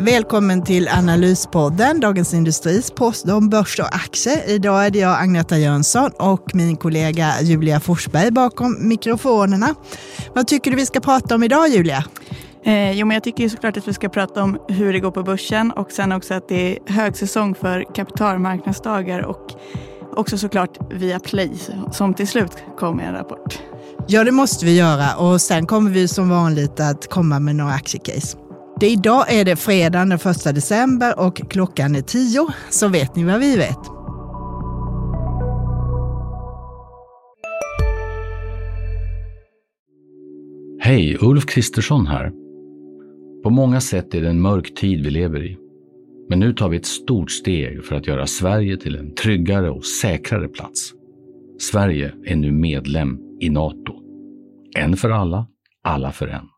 Välkommen till Analyspodden, Dagens Industris post om börs och aktier. Idag är det jag, Agneta Jönsson, och min kollega Julia Forsberg bakom mikrofonerna. Vad tycker du vi ska prata om idag, Julia? Eh, jo, men jag tycker såklart att vi ska prata om hur det går på börsen och sen också att det är högsäsong för kapitalmarknadsdagar och också såklart via Play som till slut kom med en rapport. Ja, det måste vi göra och sen kommer vi som vanligt att komma med några aktiecase. Det, idag är det fredag den 1 december och klockan är 10, så vet ni vad vi vet. Hej, Ulf Kristersson här. På många sätt är det en mörk tid vi lever i. Men nu tar vi ett stort steg för att göra Sverige till en tryggare och säkrare plats. Sverige är nu medlem i Nato. En för alla, alla för en.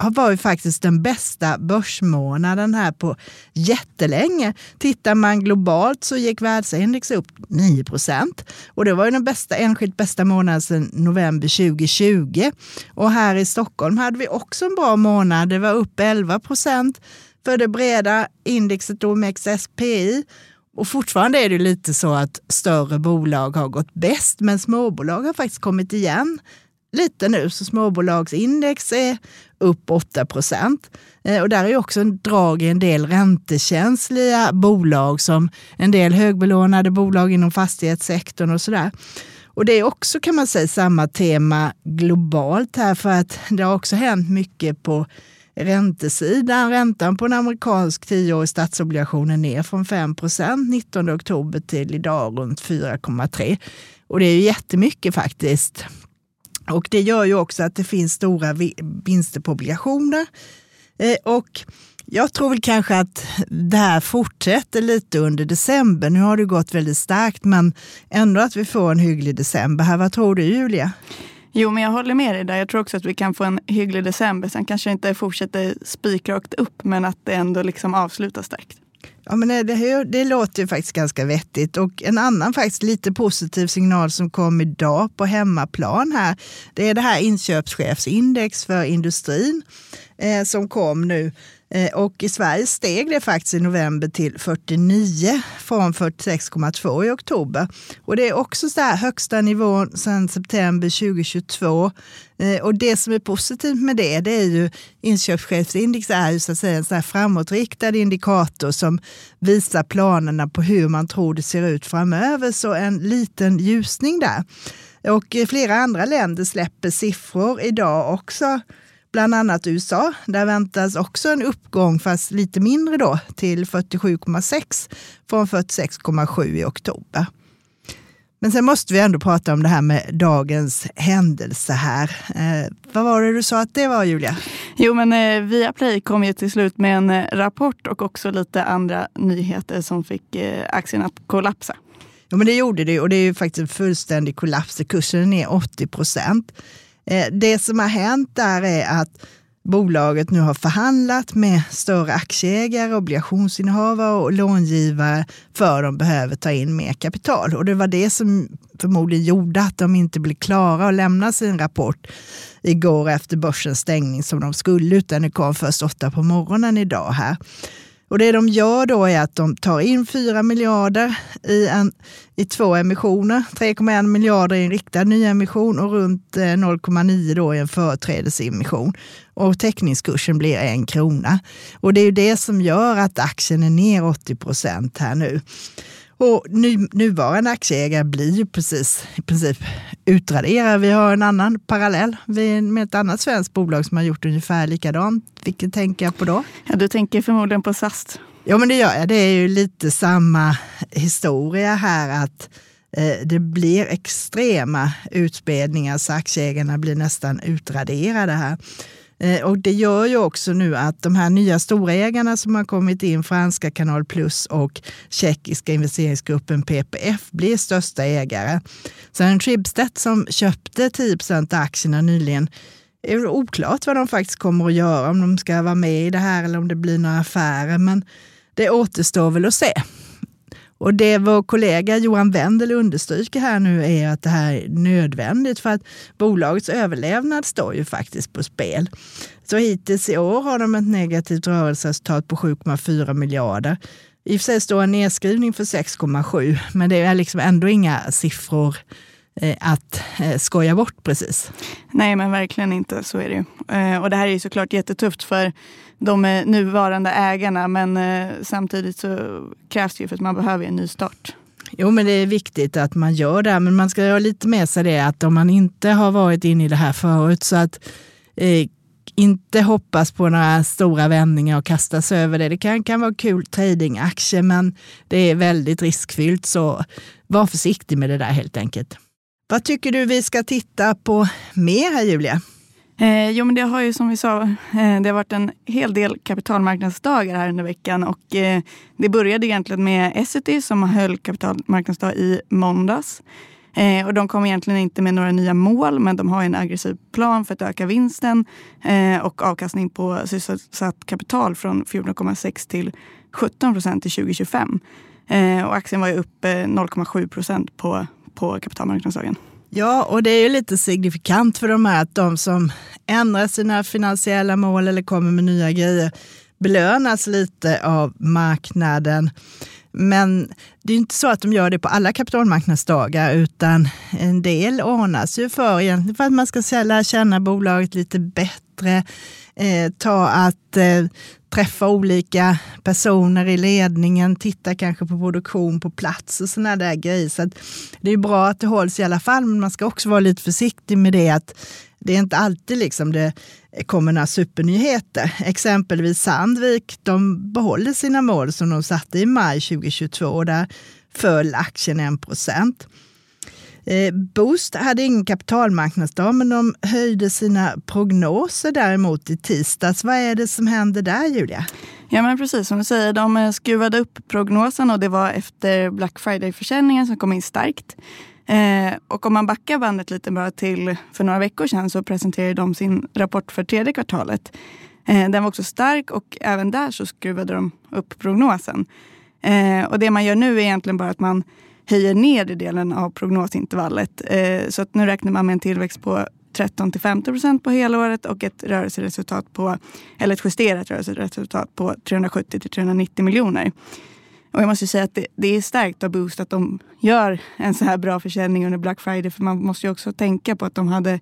har varit faktiskt den bästa börsmånaden här på jättelänge. Tittar man globalt så gick världsindex upp 9 procent och det var ju den bästa, enskilt bästa månaden sedan november 2020. Och här i Stockholm hade vi också en bra månad. Det var upp 11 procent för det breda indexet OMXSPI. Och fortfarande är det lite så att större bolag har gått bäst, men småbolag har faktiskt kommit igen lite nu, så småbolagsindex är upp 8 procent. Eh, och där är också en drag i en del räntekänsliga bolag som en del högbelånade bolag inom fastighetssektorn och sådär. Och det är också kan man säga samma tema globalt här för att det har också hänt mycket på räntesidan. Räntan på en amerikansk tioårig statsobligation är ner från 5 procent 19 oktober till idag runt 4,3. Och det är ju jättemycket faktiskt. Och det gör ju också att det finns stora vinster på obligationer. Eh, och jag tror väl kanske att det här fortsätter lite under december. Nu har det gått väldigt starkt, men ändå att vi får en hygglig december här. Vad tror du Julia? Jo, men jag håller med dig där. Jag tror också att vi kan få en hygglig december. Sen kanske inte fortsätter spikrakt upp, men att det ändå liksom avslutas starkt. Ja, men det, det låter ju faktiskt ganska vettigt. Och en annan faktiskt lite positiv signal som kom idag på hemmaplan här, det är det här inköpschefsindex för industrin eh, som kom nu Eh, och i Sverige steg det faktiskt i november till 49 från 46,2 i oktober. Och det är också så här högsta nivån sedan september 2022. Eh, och det som är positivt med det, det är ju inköpschefsindex är ju så att säga en så här framåtriktad indikator som visar planerna på hur man tror det ser ut framöver. Så en liten ljusning där. Och flera andra länder släpper siffror idag också bland annat USA. Där väntas också en uppgång, fast lite mindre då, till 47,6 från 46,7 i oktober. Men sen måste vi ändå prata om det här med dagens händelse här. Eh, vad var det du sa att det var Julia? Jo men eh, Viaplay kom ju till slut med en eh, rapport och också lite andra nyheter som fick eh, aktien att kollapsa. Ja men det gjorde det och det är ju faktiskt en fullständig kollaps. Kursen är ner 80 procent. Eh, det som har hänt där är att bolaget nu har förhandlat med större aktieägare, obligationsinnehavare och långivare för att de behöver ta in mer kapital. Och det var det som förmodligen gjorde att de inte blev klara att lämna sin rapport igår efter börsens stängning som de skulle, utan det kom först åtta på morgonen idag här. Och det de gör då är att de tar in 4 miljarder i, en, i två emissioner. 3,1 miljarder i en riktad nyemission och runt eh, 0,9 då i en företrädesemission. Och teckningskursen blir en krona. Och det är ju det som gör att aktien är ner 80 procent här nu. Och nu, nuvarande aktieägare blir ju precis i princip utraderade. Vi har en annan parallell med ett annat svenskt bolag som har gjort ungefär likadant. Vilket tänker jag på då? Ja, du tänker förmodligen på SAS. Ja, men det gör jag. Det är ju lite samma historia här att eh, det blir extrema utspädningar så aktieägarna blir nästan utraderade här. Eh, och det gör ju också nu att de här nya storägarna som har kommit in, franska Kanal Plus och tjeckiska investeringsgruppen PPF, blir största ägare. Sen Schibsted som köpte 10 procent av aktierna nyligen, är det oklart vad de faktiskt kommer att göra, om de ska vara med i det här eller om det blir några affärer. Men det återstår väl att se. Och det vår kollega Johan Wendel understryker här nu är att det här är nödvändigt för att bolagets överlevnad står ju faktiskt på spel. Så hittills i år har de ett negativt rörelseresultat på 7,4 miljarder. I och för sig står en nedskrivning för 6,7, men det är liksom ändå inga siffror att eh, skoja bort precis. Nej, men verkligen inte. Så är det ju. Eh, och det här är ju såklart jättetufft för de nuvarande ägarna. Men eh, samtidigt så krävs det ju för att man behöver en ny start. Jo, men det är viktigt att man gör det. Men man ska ha lite med sig det att om man inte har varit inne i det här förut så att eh, inte hoppas på några stora vändningar och kasta sig över det. Det kan, kan vara kul tradingaktie, men det är väldigt riskfyllt. Så var försiktig med det där helt enkelt. Vad tycker du vi ska titta på mer här, Julia? Eh, jo, men det har ju som vi sa, eh, det har varit en hel del kapitalmarknadsdagar här under veckan och eh, det började egentligen med Essity som höll kapitalmarknadsdag i måndags. Eh, och de kom egentligen inte med några nya mål, men de har en aggressiv plan för att öka vinsten eh, och avkastning på sysselsatt kapital från 14,6 till 17 procent till 2025. Eh, och aktien var ju upp eh, 0,7 procent på, på kapitalmarknadsdagen. Ja, och det är ju lite signifikant för de här att de som ändrar sina finansiella mål eller kommer med nya grejer belönas lite av marknaden. Men det är inte så att de gör det på alla kapitalmarknadsdagar, utan en del ordnas ju för, egentligen för att man ska lära känna bolaget lite bättre, eh, ta att eh, träffa olika personer i ledningen, titta kanske på produktion på plats och sådana där grejer. Så det är bra att det hålls i alla fall, men man ska också vara lite försiktig med det att det är inte alltid liksom det kommer några supernyheter. Exempelvis Sandvik, de behåller sina mål som de satte i maj 2022 och där föll aktien 1 procent. Eh, Boost hade ingen kapitalmarknadsdag, men de höjde sina prognoser däremot i tisdags. Vad är det som händer där, Julia? Ja, men precis som du säger, de eh, skruvade upp prognosen och det var efter Black Friday-försäljningen som kom in starkt. Eh, och om man backar bandet lite bara till för några veckor sedan så presenterade de sin rapport för tredje kvartalet. Eh, den var också stark och även där så skruvade de upp prognosen. Eh, och det man gör nu är egentligen bara att man höjer nedre delen av prognosintervallet. Eh, så att nu räknar man med en tillväxt på 13 till 50 procent på helåret och ett rörelseresultat på, eller ett justerat rörelseresultat på 370 till 390 miljoner. Och jag måste säga att det, det, är starkt av Boost att de gör en så här bra försäljning under Black Friday. För man måste ju också tänka på att de hade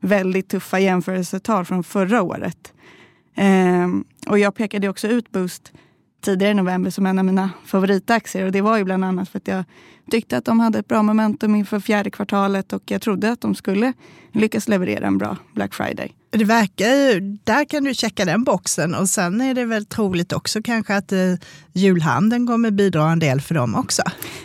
väldigt tuffa jämförelsetal från förra året. Eh, och jag pekade också ut Boost tidigare i november som en av mina favoritaktier. Och det var ju bland annat för att jag tyckte att de hade ett bra momentum inför fjärde kvartalet och jag trodde att de skulle lyckas leverera en bra Black Friday. Det verkar ju, där kan du checka den boxen och sen är det väl troligt också kanske att eh, julhandeln kommer bidra en del för dem också.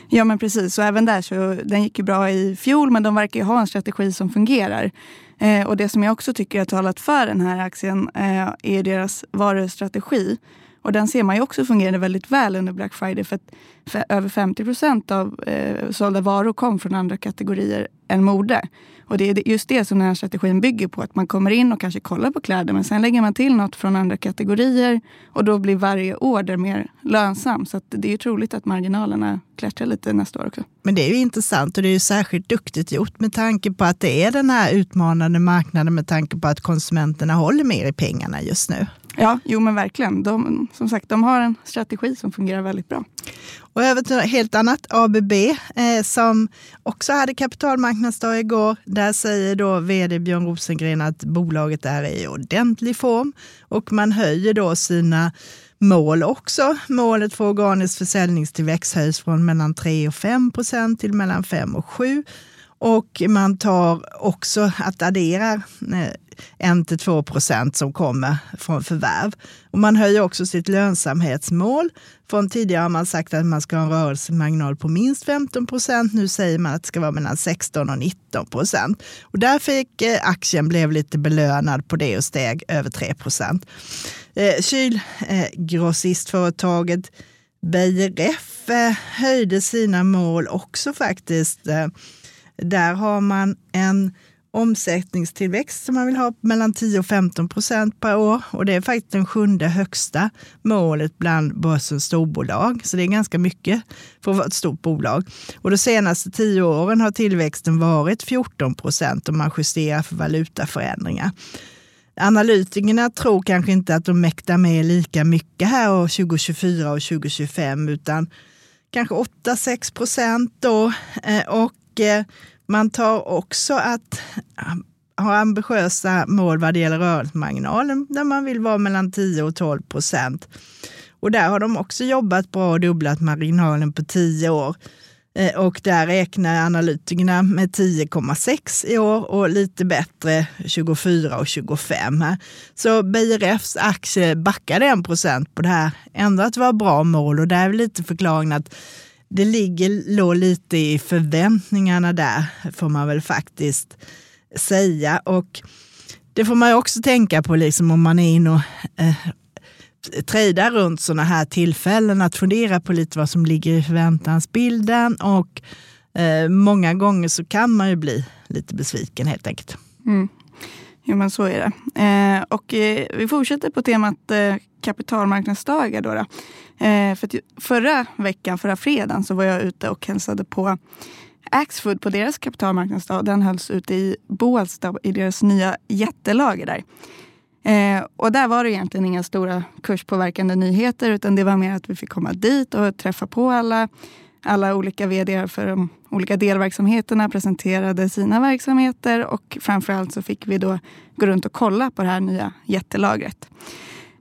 Ja men precis, och även där så den gick ju bra i fjol men de verkar ju ha en strategi som fungerar. Eh, och det som jag också tycker har talat för den här aktien eh, är deras varustrategi. Och den ser man ju också fungerade väldigt väl under Black Friday. För, för över 50 procent av eh, sålda varor kom från andra kategorier än mode. Och det är just det som den här strategin bygger på. Att man kommer in och kanske kollar på kläder men sen lägger man till något från andra kategorier och då blir varje order mer lönsam. Så det är ju troligt att marginalerna klättrar lite nästa år också. Men det är ju intressant och det är ju särskilt duktigt gjort med tanke på att det är den här utmanande marknaden med tanke på att konsumenterna håller mer i pengarna just nu. Ja, jo men verkligen. De, som sagt, de har en strategi som fungerar väldigt bra. Och över till något helt annat, ABB, eh, som också hade kapitalmarknadsdag igår. Där säger då vd Björn Rosengren att bolaget är i ordentlig form och man höjer då sina mål också. Målet för organisk försäljningstillväxt höjs från mellan 3 och 5 procent till mellan 5 och 7 och man tar också att addera eh, 1-2 procent som kommer från förvärv. Och man höjer också sitt lönsamhetsmål. Från tidigare har man sagt att man ska ha en rörelsemarginal på minst 15 procent. Nu säger man att det ska vara mellan 16 och 19 procent. Och där fick eh, aktien blev lite belönad på det och steg över 3 procent. Eh, kylgrossistföretaget eh, Beijer Ref eh, höjde sina mål också faktiskt eh, där har man en omsättningstillväxt som man vill ha mellan 10 och 15 procent per år. Och det är faktiskt det sjunde högsta målet bland börsens storbolag. Så det är ganska mycket för att vara ett stort bolag. Och de senaste tio åren har tillväxten varit 14 procent om man justerar för valutaförändringar. Analytikerna tror kanske inte att de mäktar med lika mycket här år 2024 och 2025 utan kanske 8-6 procent då. Eh, och eh, man tar också att ah, ha ambitiösa mål vad det gäller rörelsemarginalen där man vill vara mellan 10 och 12 procent. Och där har de också jobbat bra och dubblat marginalen på 10 år. Eh, och där räknar analytikerna med 10,6 i år och lite bättre 24 och 25. Så BRFs aktie backade 1 procent på det här. Ändå att det var bra mål och där är lite förklaringen att det ligger låg lite i förväntningarna där, får man väl faktiskt säga. Och det får man också tänka på liksom om man är inne och eh, tradar runt sådana här tillfällen, att fundera på lite vad som ligger i förväntansbilden. Och eh, många gånger så kan man ju bli lite besviken helt enkelt. Mm. Jo, men så är det. Eh, och eh, vi fortsätter på temat eh, kapitalmarknadsdagar. Då, då. Eh, för förra veckan, förra fredagen, så var jag ute och hälsade på Axfood på deras kapitalmarknadsdag. Den hölls ute i Bålsta i deras nya jättelager där. Eh, och där var det egentligen inga stora kurspåverkande nyheter utan det var mer att vi fick komma dit och träffa på alla, alla olika vd för de olika delverksamheterna presenterade sina verksamheter och framförallt så fick vi då gå runt och kolla på det här nya jättelagret.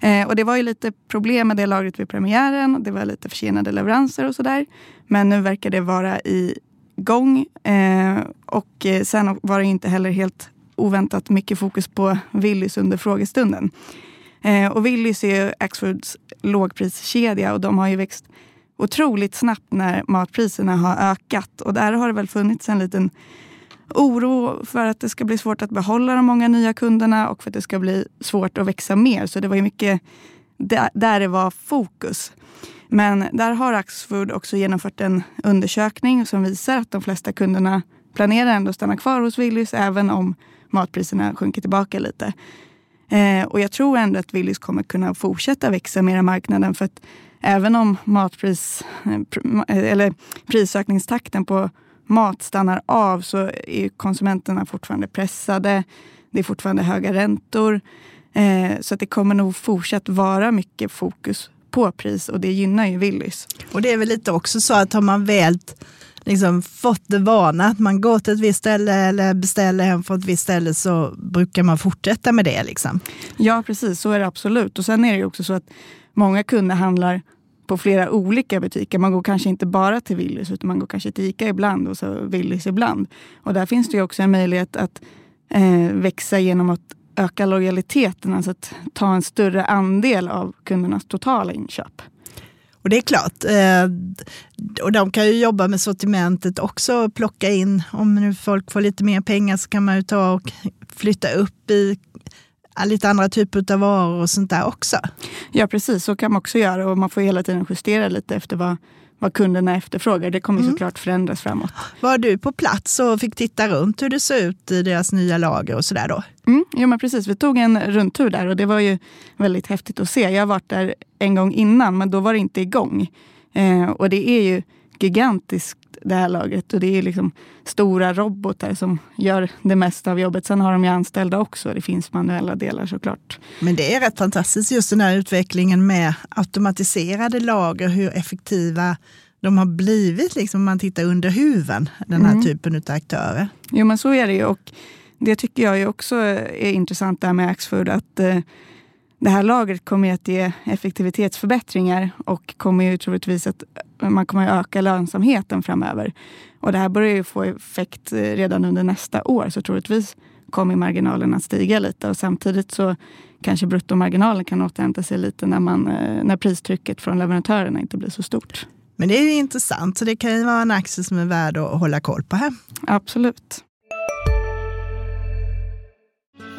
Eh, och det var ju lite problem med det lagret vid premiären. Det var lite försenade leveranser och sådär. Men nu verkar det vara igång. Eh, och eh, sen var det inte heller helt oväntat mycket fokus på Willys under frågestunden. Eh, och Willys är ju Axfords lågpriskedja och de har ju växt otroligt snabbt när matpriserna har ökat. Och där har det väl funnits en liten oro för att det ska bli svårt att behålla de många nya kunderna och för att det ska bli svårt att växa mer. Så det var ju mycket där, det var fokus. Men där har Axfood också genomfört en undersökning som visar att de flesta kunderna planerar ändå att stanna kvar hos Willys även om matpriserna sjunker tillbaka lite. Eh, och jag tror ändå att Willys kommer kunna fortsätta växa mer i marknaden för att även om matpris, eh, eller prisökningstakten på mat stannar av så är konsumenterna fortfarande pressade. Det är fortfarande höga räntor. Eh, så att det kommer nog fortsatt vara mycket fokus på pris och det gynnar ju Willys. Och det är väl lite också så att har man väl liksom fått det vana att man går till ett visst ställe eller beställer hem från ett visst ställe så brukar man fortsätta med det. Liksom. Ja precis, så är det absolut. Och sen är det också så att många kunder handlar på flera olika butiker. Man går kanske inte bara till Willys utan man går kanske till Ica ibland och så Willys ibland. Och där finns det ju också en möjlighet att eh, växa genom att öka lojaliteten, alltså att ta en större andel av kundernas totala inköp. Och det är klart, eh, och de kan ju jobba med sortimentet också, plocka in, om nu folk får lite mer pengar så kan man ju ta och flytta upp i lite andra typer av varor och sånt där också. Ja precis, så kan man också göra och man får hela tiden justera lite efter vad, vad kunderna efterfrågar. Det kommer mm. såklart förändras framåt. Var du på plats och fick titta runt hur det ser ut i deras nya lager och sådär då? Mm, ja men precis, vi tog en rundtur där och det var ju väldigt häftigt att se. Jag har varit där en gång innan men då var det inte igång. Eh, och det är ju gigantiskt det här lagret. Och det är liksom stora robotar som gör det mesta av jobbet. Sen har de ju anställda också. Det finns manuella delar såklart. Men det är rätt fantastiskt just den här utvecklingen med automatiserade lager, hur effektiva de har blivit liksom, om man tittar under huven, den här mm. typen av aktörer. Jo men så är det ju. Och det tycker jag också är intressant där med Axfood. Att, eh, det här lagret kommer att ge effektivitetsförbättringar och kommer ju troligtvis att man kommer att öka lönsamheten framöver. Och det här börjar ju få effekt redan under nästa år så troligtvis kommer marginalen att stiga lite och samtidigt så kanske bruttomarginalen kan återhämta sig lite när, man, eh, när pristrycket från leverantörerna inte blir så stort. Men det är ju intressant, så det kan ju vara en aktie som är värd att hålla koll på här. Absolut.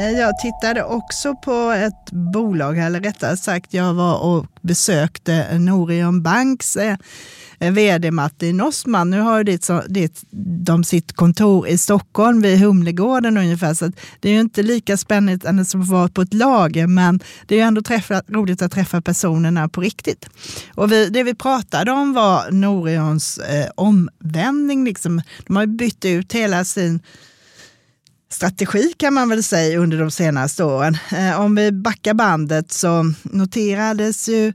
Eh, jag tittade också på ett bolag, eller rättare sagt jag var och besökte Norion Banks eh, eh, vd Martin Osman. Nu har dit, dit, de sitt kontor i Stockholm vid Humlegården ungefär, så det är ju inte lika spännande som att vara på ett lager, men det är ju ändå träffa, roligt att träffa personerna på riktigt. Och vi, det vi pratade om var Norions eh, omvändning. Liksom. De har bytt ut hela sin strategi kan man väl säga under de senaste åren. Eh, om vi backar bandet så noterades ju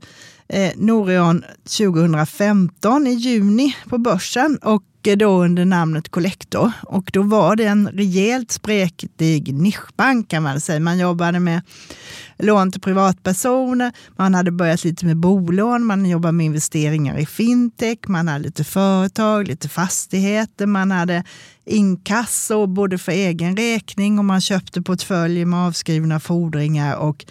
eh, Norion 2015 i juni på börsen och då under namnet Collector. Och då var det en rejält spretig nischbank kan man säga. Man jobbade med lån till privatpersoner, man hade börjat lite med bolån, man jobbade med investeringar i fintech, man hade lite företag, lite fastigheter, man hade inkasso både för egen räkning och man köpte portföljer med avskrivna fordringar och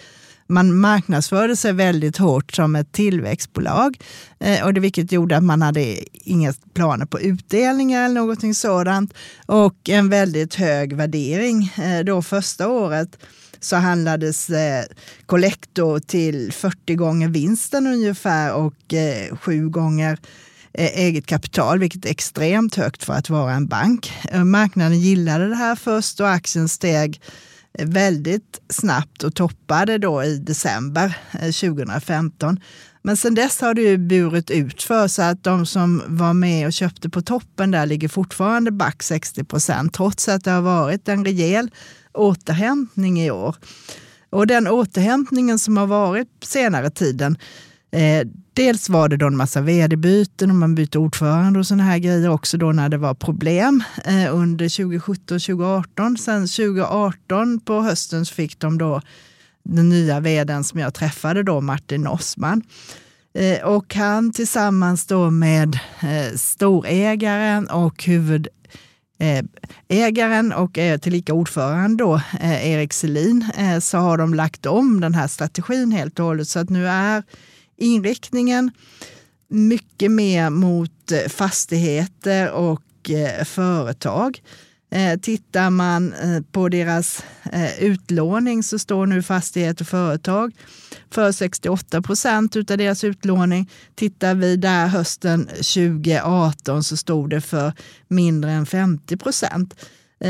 man marknadsförde sig väldigt hårt som ett tillväxtbolag, eh, och det, vilket gjorde att man hade inga planer på utdelningar eller någonting sådant. Och en väldigt hög värdering. Eh, då första året så handlades eh, Collector till 40 gånger vinsten ungefär och eh, sju gånger eh, eget kapital, vilket är extremt högt för att vara en bank. Eh, marknaden gillade det här först och aktien steg väldigt snabbt och toppade då i december eh, 2015. Men sen dess har det ju burit ut för så att de som var med och köpte på toppen där ligger fortfarande back 60 procent trots att det har varit en rejäl återhämtning i år. Och den återhämtningen som har varit senare tiden Eh, dels var det då en massa vd-byten och man bytte ordförande och sådana här grejer också då när det var problem eh, under 2017 och 2018. Sen 2018 på hösten så fick de då den nya vdn som jag träffade då, Martin Osman. Eh, och han tillsammans då med eh, storägaren och huvudägaren eh, ägaren och eh, tillika ordförande då, eh, Erik Selin, så har de lagt om den här strategin helt och hållet. Så att nu är inriktningen mycket mer mot eh, fastigheter och eh, företag. Eh, tittar man på deras utlåning så står nu fastighet och företag för 68 procent av deras utlåning. Tittar vi där hösten 2018 så stod det för mindre än 50 procent.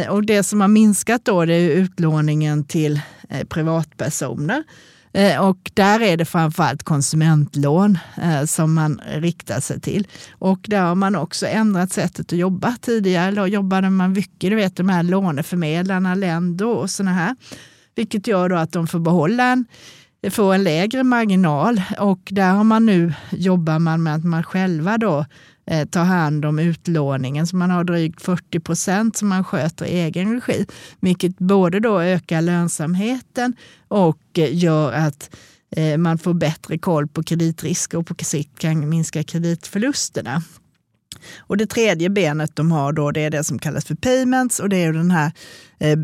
Och det som har minskat då det är utlåningen till privatpersoner. Eh, och där är det framförallt konsumentlån eh, som man riktar sig till. Och där har man också ändrat sättet att jobba. Tidigare då jobbade man mycket, du vet de här låneförmedlarna, Lendo och sådana här. Vilket gör då att de får behålla en får en lägre marginal och där har man nu jobbar man med att man själva då eh, ta hand om utlåningen. Så man har drygt 40 procent som man sköter i egen regi, vilket både då ökar lönsamheten och eh, gör att eh, man får bättre koll på kreditrisker och på sikt kan minska kreditförlusterna. Och det tredje benet de har då, det är det som kallas för payments och det är den här eh,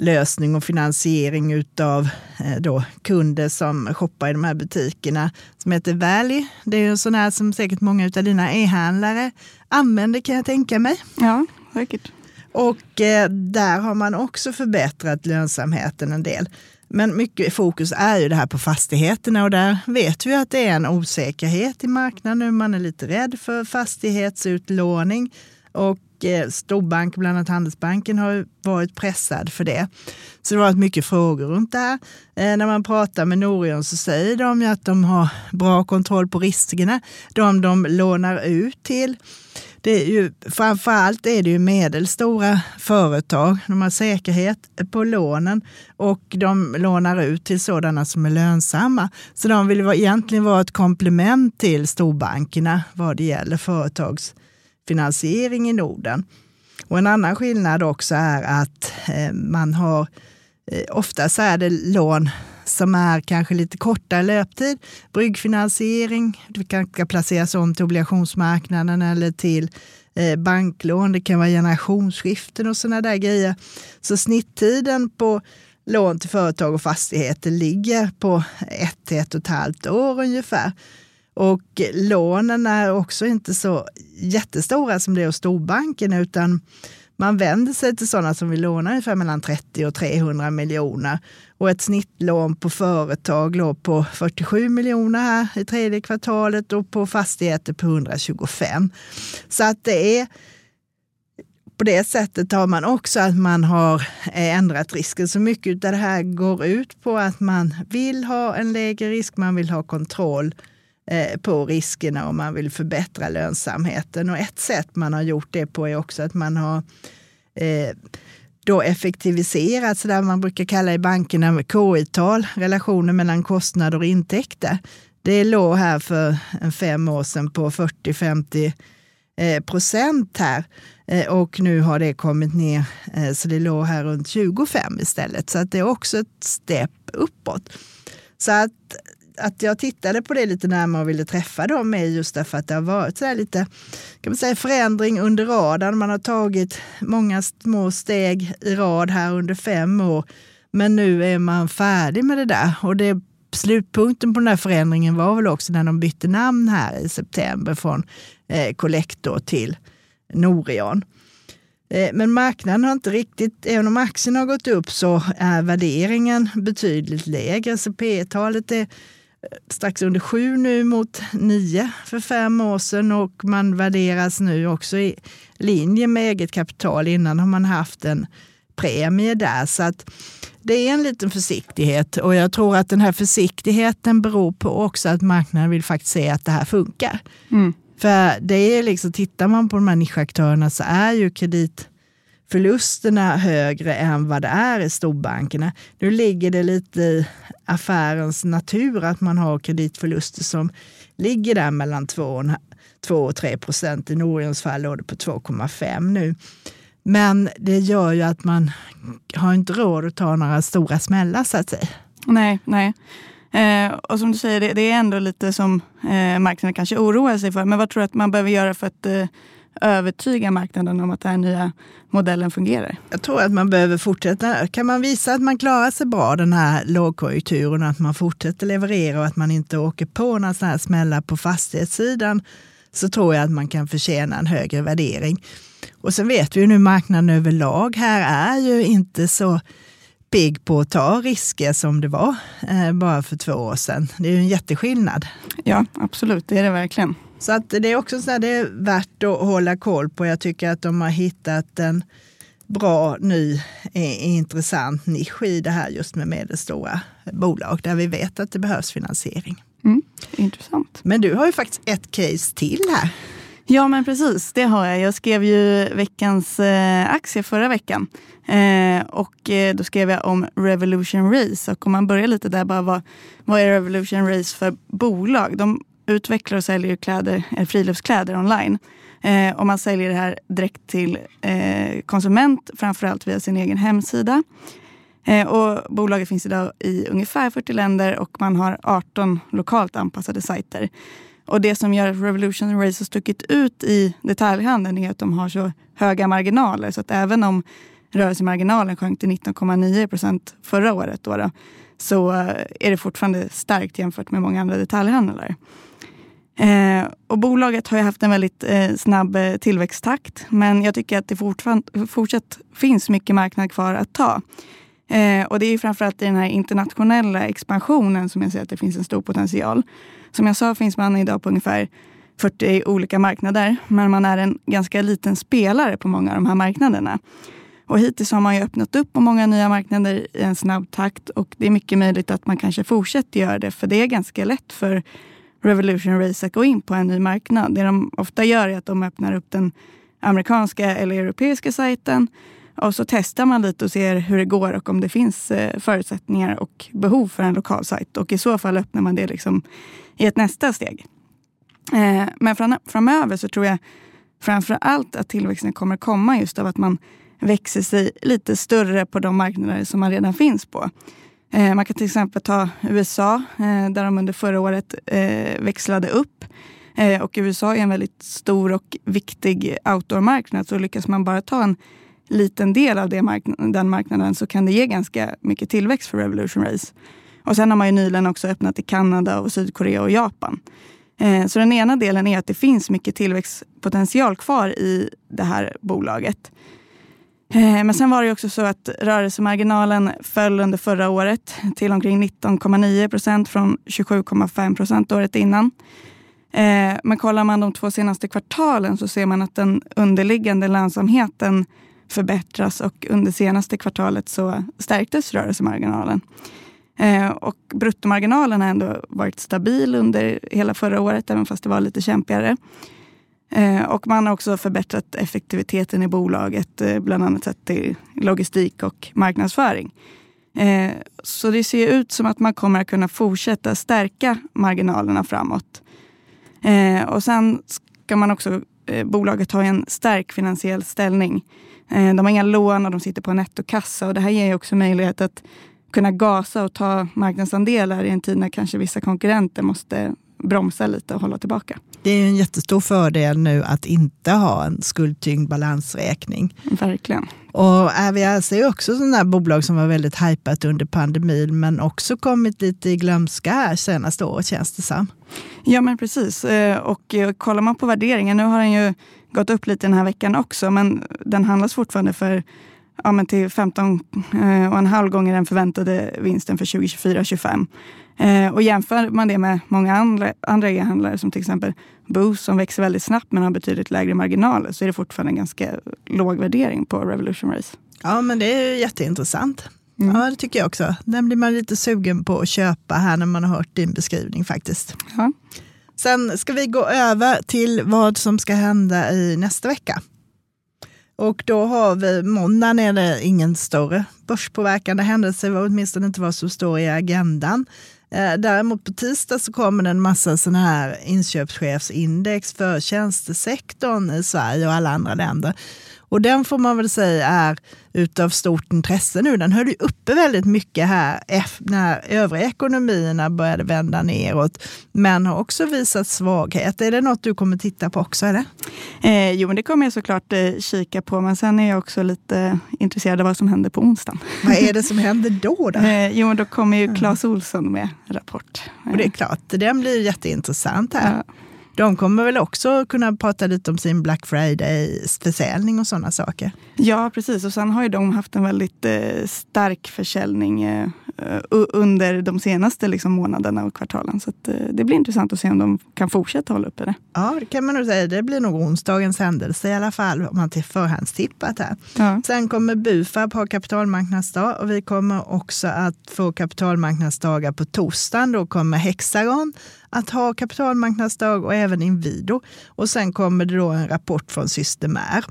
betalningslösning och finansiering utav eh, då kunder som shoppar i de här butikerna som heter Valley. Det är en sån här som säkert många av dina e-handlare använder kan jag tänka mig. Ja, säkert. Och eh, där har man också förbättrat lönsamheten en del. Men mycket fokus är ju det här på fastigheterna och där vet vi att det är en osäkerhet i marknaden nu. Man är lite rädd för fastighetsutlåning och eh, storbank, bland annat Handelsbanken, har varit pressad för det. Så det har varit mycket frågor runt det här. Eh, när man pratar med Norion så säger de att de har bra kontroll på riskerna. De de lånar ut till det är ju, framförallt är det ju medelstora företag. De har säkerhet på lånen och de lånar ut till sådana som är lönsamma. Så de vill egentligen vara ett komplement till storbankerna vad det gäller företags finansiering i Norden. Och en annan skillnad också är att eh, man har, eh, ofta oftast är det lån som är kanske lite kortare löptid. Bryggfinansiering, det kan placeras om till obligationsmarknaden eller till eh, banklån. Det kan vara generationsskiften och sådana där grejer. Så snitttiden på lån till företag och fastigheter ligger på ett till ett och ett halvt år ungefär. Och lånen är också inte så jättestora som det är hos storbanken utan man vänder sig till sådana som vill låna ungefär mellan 30 och 300 miljoner. Och ett snittlån på företag låg på 47 miljoner här i tredje kvartalet och på fastigheter på 125. Så att det är på det sättet har man också att man har eh, ändrat risken. Så mycket av det här går ut på att man vill ha en lägre risk, man vill ha kontroll Eh, på riskerna och man vill förbättra lönsamheten. Och ett sätt man har gjort det på är också att man har eh, då effektiviserat, så där man brukar kalla i bankerna KI-tal, relationen mellan kostnader och intäkter. Det låg här för en fem år sedan på 40-50 eh, procent här. Och nu har det kommit ner, så det låg här runt 25 istället. Så att det är också ett steg uppåt. Så att att jag tittade på det lite närmare och ville träffa dem är just därför att det har varit så lite kan man säga, förändring under radarn. Man har tagit många små steg i rad här under fem år. Men nu är man färdig med det där. Och det, slutpunkten på den här förändringen var väl också när de bytte namn här i september från eh, Collector till Norion. Eh, men marknaden har inte riktigt, även om aktien har gått upp så är värderingen betydligt lägre. Så P talet är strax under sju nu mot nio för fem år sedan och man värderas nu också i linje med eget kapital. Innan har man haft en premie där. Så att det är en liten försiktighet och jag tror att den här försiktigheten beror på också att marknaden vill faktiskt se att det här funkar. Mm. För det är liksom, tittar man på de här nischaktörerna så är ju kredit förlusterna högre än vad det är i storbankerna. Nu ligger det lite i affärens natur att man har kreditförluster som ligger där mellan 2 och 3 procent. I Norions fall låg det på 2,5 nu. Men det gör ju att man har inte råd att ta några stora smällar så att säga. Nej, nej. Eh, och som du säger, det, det är ändå lite som eh, marknaden kanske oroar sig för. Men vad tror du att man behöver göra för att eh, övertyga marknaden om att den här nya modellen fungerar? Jag tror att man behöver fortsätta. Kan man visa att man klarar sig bra den här lågkonjunkturen, att man fortsätter leverera och att man inte åker på några sådana här smällar på fastighetssidan, så tror jag att man kan förtjäna en högre värdering. Och sen vet vi ju nu marknaden överlag här är ju inte så pigg på att ta risker som det var eh, bara för två år sedan. Det är ju en jätteskillnad. Ja, absolut. Det är det verkligen. Så att det är också så det är värt att hålla koll på. Jag tycker att de har hittat en bra, ny, intressant nisch i det här just med medelstora bolag där vi vet att det behövs finansiering. Mm, intressant. Men du har ju faktiskt ett case till här. Ja, men precis. Det har jag. Jag skrev ju veckans eh, aktie förra veckan. Eh, och eh, då skrev jag om Revolution Race. Och om man börjar lite där, bara vad, vad är Revolution Race för bolag? De utvecklar och säljer kläder, eh, friluftskläder online. Eh, och man säljer det här direkt till eh, konsument, framförallt via sin egen hemsida. Eh, och bolaget finns idag i ungefär 40 länder och man har 18 lokalt anpassade sajter. Och det som gör att Revolution Race har stuckit ut i detaljhandeln är att de har så höga marginaler. Så att även om rörelsemarginalen sjönk till 19,9 procent förra året då, då, så eh, är det fortfarande starkt jämfört med många andra detaljhandlare. Eh, och bolaget har ju haft en väldigt eh, snabb eh, tillväxttakt men jag tycker att det fortsatt finns mycket marknad kvar att ta. Eh, och det är framförallt i den här internationella expansionen som jag ser att det finns en stor potential. Som jag sa finns man idag på ungefär 40 olika marknader men man är en ganska liten spelare på många av de här marknaderna. Och hittills har man ju öppnat upp på många nya marknader i en snabb takt och det är mycket möjligt att man kanske fortsätter göra det för det är ganska lätt för Revolution Race att gå in på en ny marknad. Det de ofta gör är att de öppnar upp den amerikanska eller europeiska sajten och så testar man lite och ser hur det går och om det finns eh, förutsättningar och behov för en lokal sajt. Och i så fall öppnar man det liksom i ett nästa steg. Eh, men framöver så tror jag framför allt att tillväxten kommer komma just av att man växer sig lite större på de marknader som man redan finns på. Eh, man kan till exempel ta USA eh, där de under förra året eh, växlade upp. Eh, och USA är en väldigt stor och viktig outdoormarknad Så lyckas man bara ta en liten del av det den marknaden så kan det ge ganska mycket tillväxt för Revolution Race. Och sen har man ju nyligen också öppnat i Kanada, och Sydkorea och Japan. Eh, så den ena delen är att det finns mycket tillväxtpotential kvar i det här bolaget. Eh, men sen var det också så att rörelsemarginalen föll under förra året till omkring 19,9 procent från 27,5 procent året innan. Eh, men kollar man de två senaste kvartalen så ser man att den underliggande lönsamheten förbättras och under senaste kvartalet så stärktes rörelsemarginalen. Eh, och bruttomarginalen har ändå varit stabil under hela förra året, även fast det var lite kämpigare. Eh, och man har också förbättrat effektiviteten i bolaget, eh, bland annat sett till logistik och marknadsföring. Eh, så det ser ut som att man kommer att kunna fortsätta stärka marginalerna framåt. Och sen ska man också, bolaget ha en stark finansiell ställning. De har inga lån och de sitter på en nettokassa och det här ger också möjlighet att kunna gasa och ta marknadsandelar i en tid när kanske vissa konkurrenter måste bromsa lite och hålla tillbaka. Det är en jättestor fördel nu att inte ha en skuldtyngd balansräkning. Verkligen. Och RVRC är också sådana bolag som var väldigt hypat under pandemin men också kommit lite i glömska här senaste året känns det som. Ja men precis. Eh, och eh, kollar man på värderingen, nu har den ju gått upp lite den här veckan också men den handlas fortfarande för ja, men till 15 eh, och en halv gånger den förväntade vinsten för 2024-2025. Eh, och jämför man det med många andra, andra e-handlare som till exempel Boost som växer väldigt snabbt men har betydligt lägre marginaler så är det fortfarande en ganska låg värdering på Revolution Race. Ja men det är jätteintressant. Mm. Ja det tycker jag också. Den blir man lite sugen på att köpa här när man har hört din beskrivning faktiskt. Ja. Sen ska vi gå över till vad som ska hända i nästa vecka. Och då har vi, måndagen är det ingen större börspåverkande händelse, åtminstone inte vad som står i agendan. Eh, däremot på tisdag så kommer det en massa sådana här inköpschefsindex för tjänstesektorn i Sverige och alla andra länder. Och den får man väl säga är utav stort intresse nu. Den höll ju uppe väldigt mycket här när övriga ekonomierna började vända neråt, men har också visat svaghet. Är det något du kommer titta på också? Eller? Eh, jo, men det kommer jag såklart eh, kika på, men sen är jag också lite intresserad av vad som händer på onsdagen. Vad är det som händer då? då? Eh, jo, då kommer ju Clas Olsson med rapport. Och det är klart, den blir jätteintressant här. Ja. De kommer väl också kunna prata lite om sin Black Friday-försäljning och sådana saker? Ja, precis. Och sen har ju de haft en väldigt eh, stark försäljning eh, under de senaste liksom, månaderna och kvartalen. Så att, eh, det blir intressant att se om de kan fortsätta hålla uppe det. Ja, det kan man nog säga. Det blir nog onsdagens händelse i alla fall, om man till förhandstippat här. Ja. Sen kommer Bufab ha kapitalmarknadsdag och vi kommer också att få kapitalmarknadsdagar på torsdagen. Då kommer Hexagon att ha kapitalmarknadsdag och även Inwido. Och sen kommer det då en rapport från Systemair.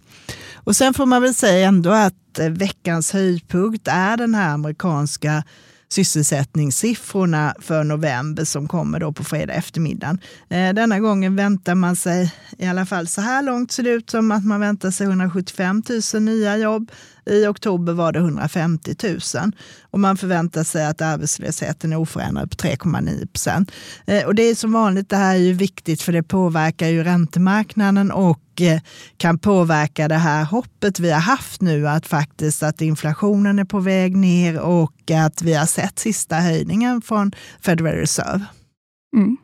Och sen får man väl säga ändå att eh, veckans höjdpunkt är den här amerikanska sysselsättningssiffrorna för november som kommer då på fredag eftermiddag. Eh, denna gången väntar man sig, i alla fall så här långt ser det ut som att man väntar sig 175 000 nya jobb i oktober var det 150 000 och man förväntar sig att arbetslösheten är oförändrad på 3,9 procent. Eh, och det är som vanligt, det här är ju viktigt för det påverkar ju räntemarknaden och eh, kan påverka det här hoppet vi har haft nu att faktiskt att inflationen är på väg ner och att vi har sett sista höjningen från Federal Reserve. Mm.